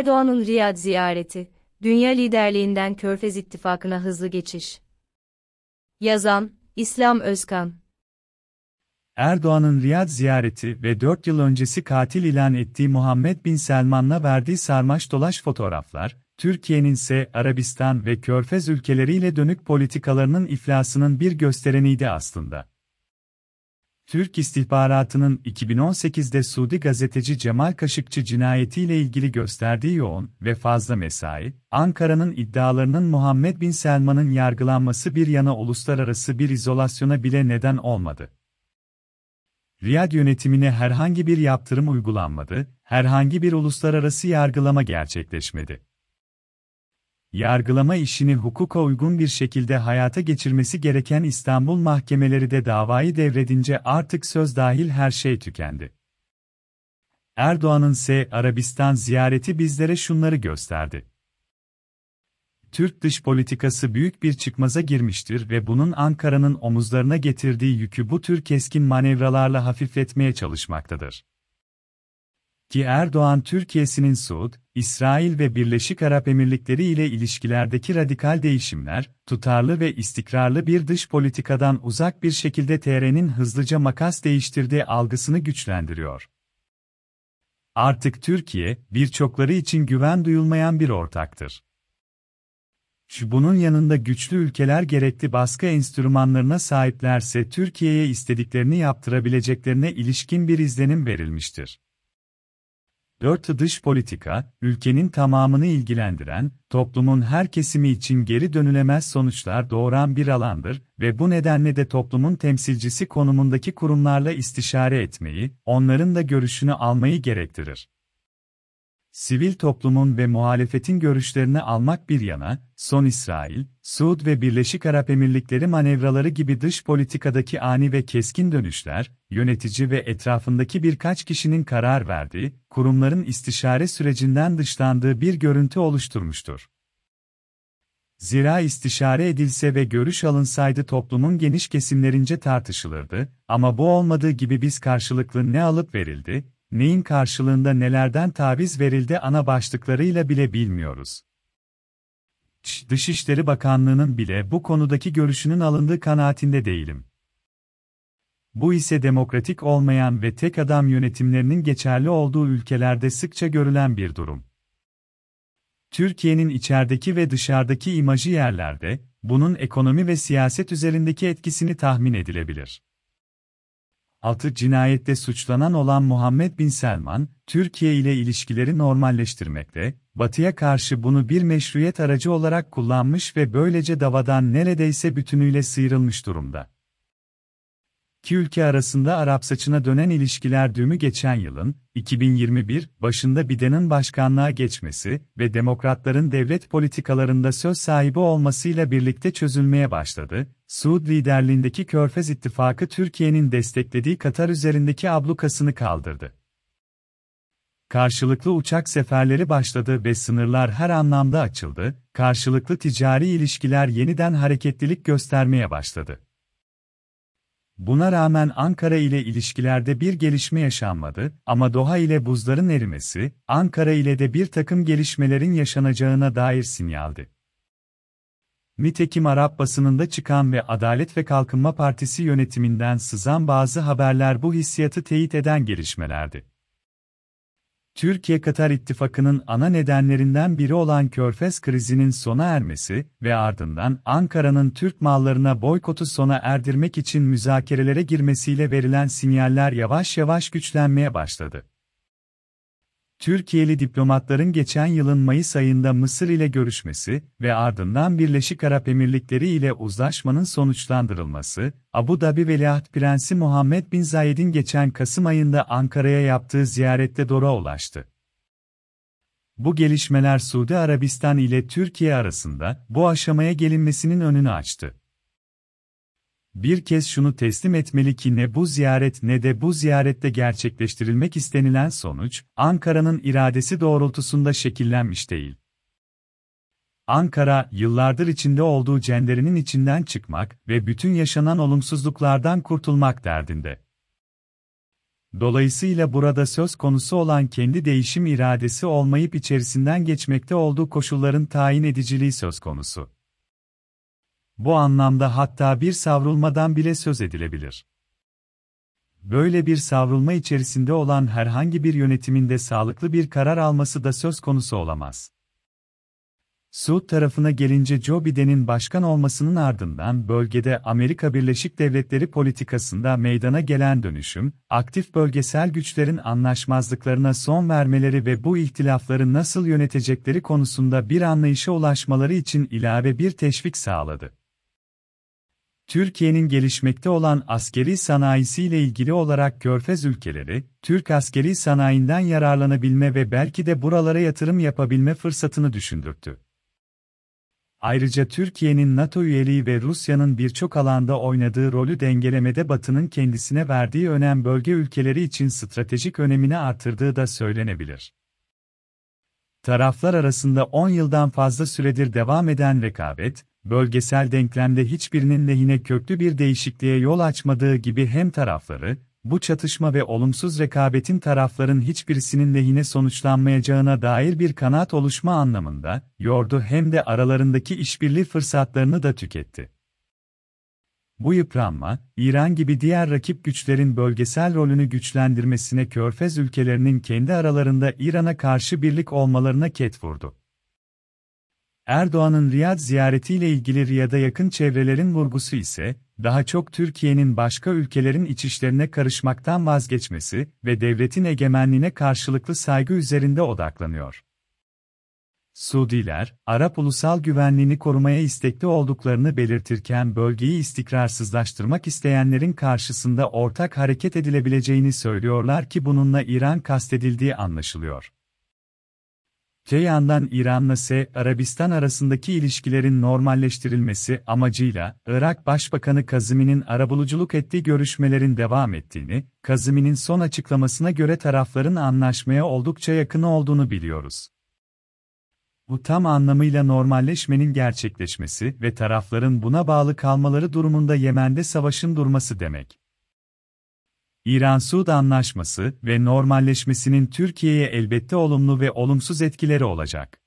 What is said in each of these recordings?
Erdoğan'ın Riyad ziyareti, dünya liderliğinden Körfez İttifakı'na hızlı geçiş. Yazan, İslam Özkan Erdoğan'ın Riyad ziyareti ve 4 yıl öncesi katil ilan ettiği Muhammed Bin Selman'la verdiği sarmaş dolaş fotoğraflar, Türkiye'nin ise Arabistan ve Körfez ülkeleriyle dönük politikalarının iflasının bir göstereniydi aslında. Türk istihbaratının 2018'de Suudi gazeteci Cemal Kaşıkçı cinayetiyle ilgili gösterdiği yoğun ve fazla mesai, Ankara'nın iddialarının Muhammed Bin Selman'ın yargılanması bir yana uluslararası bir izolasyona bile neden olmadı. Riyad yönetimine herhangi bir yaptırım uygulanmadı, herhangi bir uluslararası yargılama gerçekleşmedi. Yargılama işini hukuka uygun bir şekilde hayata geçirmesi gereken İstanbul mahkemeleri de davayı devredince artık söz dahil her şey tükendi. Erdoğan'ın ise Arabistan ziyareti bizlere şunları gösterdi. Türk dış politikası büyük bir çıkmaza girmiştir ve bunun Ankara'nın omuzlarına getirdiği yükü bu tür keskin manevralarla hafifletmeye çalışmaktadır ki Erdoğan Türkiye'sinin Suud, İsrail ve Birleşik Arap Emirlikleri ile ilişkilerdeki radikal değişimler, tutarlı ve istikrarlı bir dış politikadan uzak bir şekilde TR'nin hızlıca makas değiştirdiği algısını güçlendiriyor. Artık Türkiye, birçokları için güven duyulmayan bir ortaktır. Şu bunun yanında güçlü ülkeler gerekli baskı enstrümanlarına sahiplerse Türkiye'ye istediklerini yaptırabileceklerine ilişkin bir izlenim verilmiştir. 4. Dış politika, ülkenin tamamını ilgilendiren, toplumun her kesimi için geri dönülemez sonuçlar doğuran bir alandır ve bu nedenle de toplumun temsilcisi konumundaki kurumlarla istişare etmeyi, onların da görüşünü almayı gerektirir. Sivil toplumun ve muhalefetin görüşlerini almak bir yana, son İsrail, Suud ve Birleşik Arap Emirlikleri manevraları gibi dış politikadaki ani ve keskin dönüşler, yönetici ve etrafındaki birkaç kişinin karar verdiği, kurumların istişare sürecinden dışlandığı bir görüntü oluşturmuştur. Zira istişare edilse ve görüş alınsaydı toplumun geniş kesimlerince tartışılırdı, ama bu olmadığı gibi biz karşılıklı ne alıp verildi, neyin karşılığında nelerden taviz verildi ana başlıklarıyla bile bilmiyoruz. Dışişleri Bakanlığı'nın bile bu konudaki görüşünün alındığı kanaatinde değilim. Bu ise demokratik olmayan ve tek adam yönetimlerinin geçerli olduğu ülkelerde sıkça görülen bir durum. Türkiye'nin içerideki ve dışarıdaki imajı yerlerde, bunun ekonomi ve siyaset üzerindeki etkisini tahmin edilebilir. Altı cinayette suçlanan olan Muhammed Bin Selman, Türkiye ile ilişkileri normalleştirmekte, Batı'ya karşı bunu bir meşruiyet aracı olarak kullanmış ve böylece davadan neredeyse bütünüyle sıyrılmış durumda. İki ülke arasında Arap saçına dönen ilişkiler düğümü geçen yılın, 2021, başında Biden'ın başkanlığa geçmesi ve demokratların devlet politikalarında söz sahibi olmasıyla birlikte çözülmeye başladı. Suud liderliğindeki Körfez İttifakı Türkiye'nin desteklediği Katar üzerindeki ablukasını kaldırdı. Karşılıklı uçak seferleri başladı ve sınırlar her anlamda açıldı, karşılıklı ticari ilişkiler yeniden hareketlilik göstermeye başladı. Buna rağmen Ankara ile ilişkilerde bir gelişme yaşanmadı ama Doha ile buzların erimesi, Ankara ile de bir takım gelişmelerin yaşanacağına dair sinyaldi. Nitekim Arap basınında çıkan ve Adalet ve Kalkınma Partisi yönetiminden sızan bazı haberler bu hissiyatı teyit eden gelişmelerdi. Türkiye-Katar ittifakının ana nedenlerinden biri olan Körfez krizinin sona ermesi ve ardından Ankara'nın Türk mallarına boykotu sona erdirmek için müzakerelere girmesiyle verilen sinyaller yavaş yavaş güçlenmeye başladı. Türkiye'li diplomatların geçen yılın Mayıs ayında Mısır ile görüşmesi ve ardından Birleşik Arap Emirlikleri ile uzlaşmanın sonuçlandırılması, Abu Dhabi Veliaht Prensi Muhammed Bin Zayed'in geçen Kasım ayında Ankara'ya yaptığı ziyarette Dora ulaştı. Bu gelişmeler Suudi Arabistan ile Türkiye arasında bu aşamaya gelinmesinin önünü açtı. Bir kez şunu teslim etmeli ki ne bu ziyaret ne de bu ziyarette gerçekleştirilmek istenilen sonuç, Ankara'nın iradesi doğrultusunda şekillenmiş değil. Ankara, yıllardır içinde olduğu cenderinin içinden çıkmak ve bütün yaşanan olumsuzluklardan kurtulmak derdinde. Dolayısıyla burada söz konusu olan kendi değişim iradesi olmayıp içerisinden geçmekte olduğu koşulların tayin ediciliği söz konusu. Bu anlamda hatta bir savrulmadan bile söz edilebilir. Böyle bir savrulma içerisinde olan herhangi bir yönetiminde sağlıklı bir karar alması da söz konusu olamaz. Suud tarafına gelince Joe Biden'in başkan olmasının ardından bölgede Amerika Birleşik Devletleri politikasında meydana gelen dönüşüm, aktif bölgesel güçlerin anlaşmazlıklarına son vermeleri ve bu ihtilafları nasıl yönetecekleri konusunda bir anlayışa ulaşmaları için ilave bir teşvik sağladı. Türkiye'nin gelişmekte olan askeri sanayisiyle ilgili olarak Körfez ülkeleri, Türk askeri sanayinden yararlanabilme ve belki de buralara yatırım yapabilme fırsatını düşündürttü. Ayrıca Türkiye'nin NATO üyeliği ve Rusya'nın birçok alanda oynadığı rolü dengelemede Batı'nın kendisine verdiği önem bölge ülkeleri için stratejik önemini artırdığı da söylenebilir. Taraflar arasında 10 yıldan fazla süredir devam eden rekabet, bölgesel denklemde hiçbirinin lehine köklü bir değişikliğe yol açmadığı gibi hem tarafları, bu çatışma ve olumsuz rekabetin tarafların hiçbirisinin lehine sonuçlanmayacağına dair bir kanaat oluşma anlamında, yordu hem de aralarındaki işbirliği fırsatlarını da tüketti. Bu yıpranma, İran gibi diğer rakip güçlerin bölgesel rolünü güçlendirmesine Körfez ülkelerinin kendi aralarında İran'a karşı birlik olmalarına ket vurdu. Erdoğan'ın Riyad ziyaretiyle ilgili Riyad'a yakın çevrelerin vurgusu ise, daha çok Türkiye'nin başka ülkelerin iç işlerine karışmaktan vazgeçmesi ve devletin egemenliğine karşılıklı saygı üzerinde odaklanıyor. Suudiler, Arap ulusal güvenliğini korumaya istekli olduklarını belirtirken bölgeyi istikrarsızlaştırmak isteyenlerin karşısında ortak hareket edilebileceğini söylüyorlar ki bununla İran kastedildiği anlaşılıyor. Te yandan İran'la S. Arabistan arasındaki ilişkilerin normalleştirilmesi amacıyla Irak Başbakanı Kazimi'nin arabuluculuk ettiği görüşmelerin devam ettiğini, Kazimi'nin son açıklamasına göre tarafların anlaşmaya oldukça yakın olduğunu biliyoruz. Bu tam anlamıyla normalleşmenin gerçekleşmesi ve tarafların buna bağlı kalmaları durumunda Yemen'de savaşın durması demek. İran-Suud anlaşması ve normalleşmesinin Türkiye'ye elbette olumlu ve olumsuz etkileri olacak.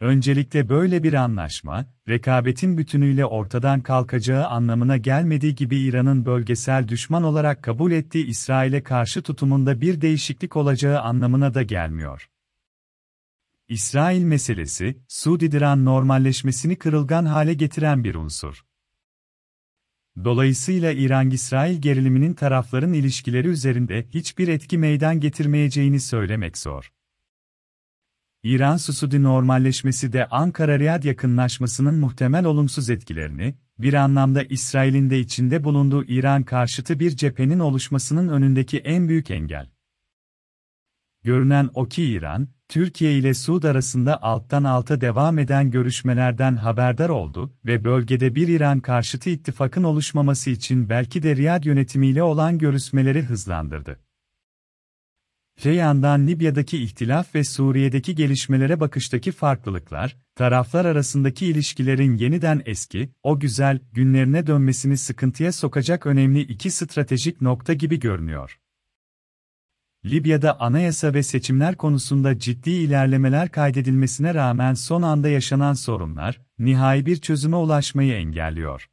Öncelikle böyle bir anlaşma, rekabetin bütünüyle ortadan kalkacağı anlamına gelmediği gibi İran'ın bölgesel düşman olarak kabul ettiği İsrail'e karşı tutumunda bir değişiklik olacağı anlamına da gelmiyor. İsrail meselesi, Suud-İran normalleşmesini kırılgan hale getiren bir unsur. Dolayısıyla İran-İsrail geriliminin tarafların ilişkileri üzerinde hiçbir etki meydan getirmeyeceğini söylemek zor. İran-Susudi normalleşmesi de Ankara-Riyad yakınlaşmasının muhtemel olumsuz etkilerini, bir anlamda İsrail'in de içinde bulunduğu İran karşıtı bir cephenin oluşmasının önündeki en büyük engel. Görünen o ki İran, Türkiye ile Suud arasında alttan alta devam eden görüşmelerden haberdar oldu ve bölgede bir İran karşıtı ittifakın oluşmaması için belki de Riyad yönetimiyle olan görüşmeleri hızlandırdı. Öte yandan Libya'daki ihtilaf ve Suriye'deki gelişmelere bakıştaki farklılıklar, taraflar arasındaki ilişkilerin yeniden eski, o güzel günlerine dönmesini sıkıntıya sokacak önemli iki stratejik nokta gibi görünüyor. Libya'da anayasa ve seçimler konusunda ciddi ilerlemeler kaydedilmesine rağmen son anda yaşanan sorunlar, nihai bir çözüme ulaşmayı engelliyor.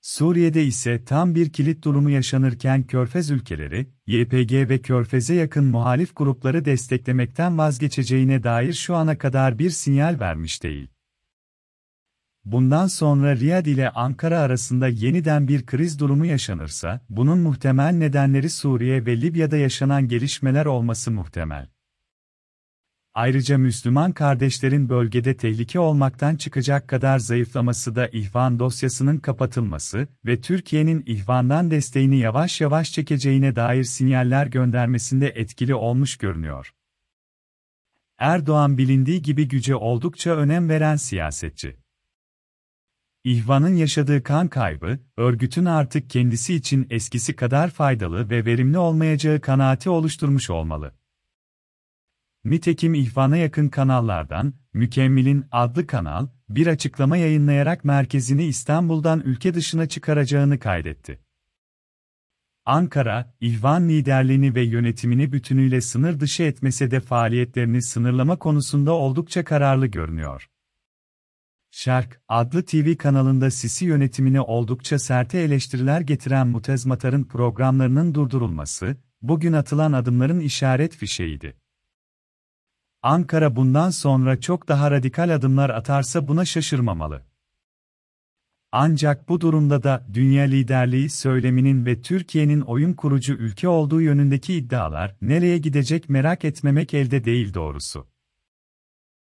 Suriye'de ise tam bir kilit durumu yaşanırken Körfez ülkeleri, YPG ve Körfez'e yakın muhalif grupları desteklemekten vazgeçeceğine dair şu ana kadar bir sinyal vermiş değil. Bundan sonra Riyad ile Ankara arasında yeniden bir kriz durumu yaşanırsa, bunun muhtemel nedenleri Suriye ve Libya'da yaşanan gelişmeler olması muhtemel. Ayrıca Müslüman kardeşlerin bölgede tehlike olmaktan çıkacak kadar zayıflaması da ihvan dosyasının kapatılması ve Türkiye'nin ihvandan desteğini yavaş yavaş çekeceğine dair sinyaller göndermesinde etkili olmuş görünüyor. Erdoğan bilindiği gibi güce oldukça önem veren siyasetçi. İhvan'ın yaşadığı kan kaybı, örgütün artık kendisi için eskisi kadar faydalı ve verimli olmayacağı kanaati oluşturmuş olmalı. Nitekim İhvan'a yakın kanallardan, Mükemmel'in adlı kanal, bir açıklama yayınlayarak merkezini İstanbul'dan ülke dışına çıkaracağını kaydetti. Ankara, İhvan liderliğini ve yönetimini bütünüyle sınır dışı etmese de faaliyetlerini sınırlama konusunda oldukça kararlı görünüyor. Şark, adlı TV kanalında Sisi yönetimine oldukça serte eleştiriler getiren Mutez Matar'ın programlarının durdurulması, bugün atılan adımların işaret fişeğiydi. Ankara bundan sonra çok daha radikal adımlar atarsa buna şaşırmamalı. Ancak bu durumda da dünya liderliği söyleminin ve Türkiye'nin oyun kurucu ülke olduğu yönündeki iddialar nereye gidecek merak etmemek elde değil doğrusu.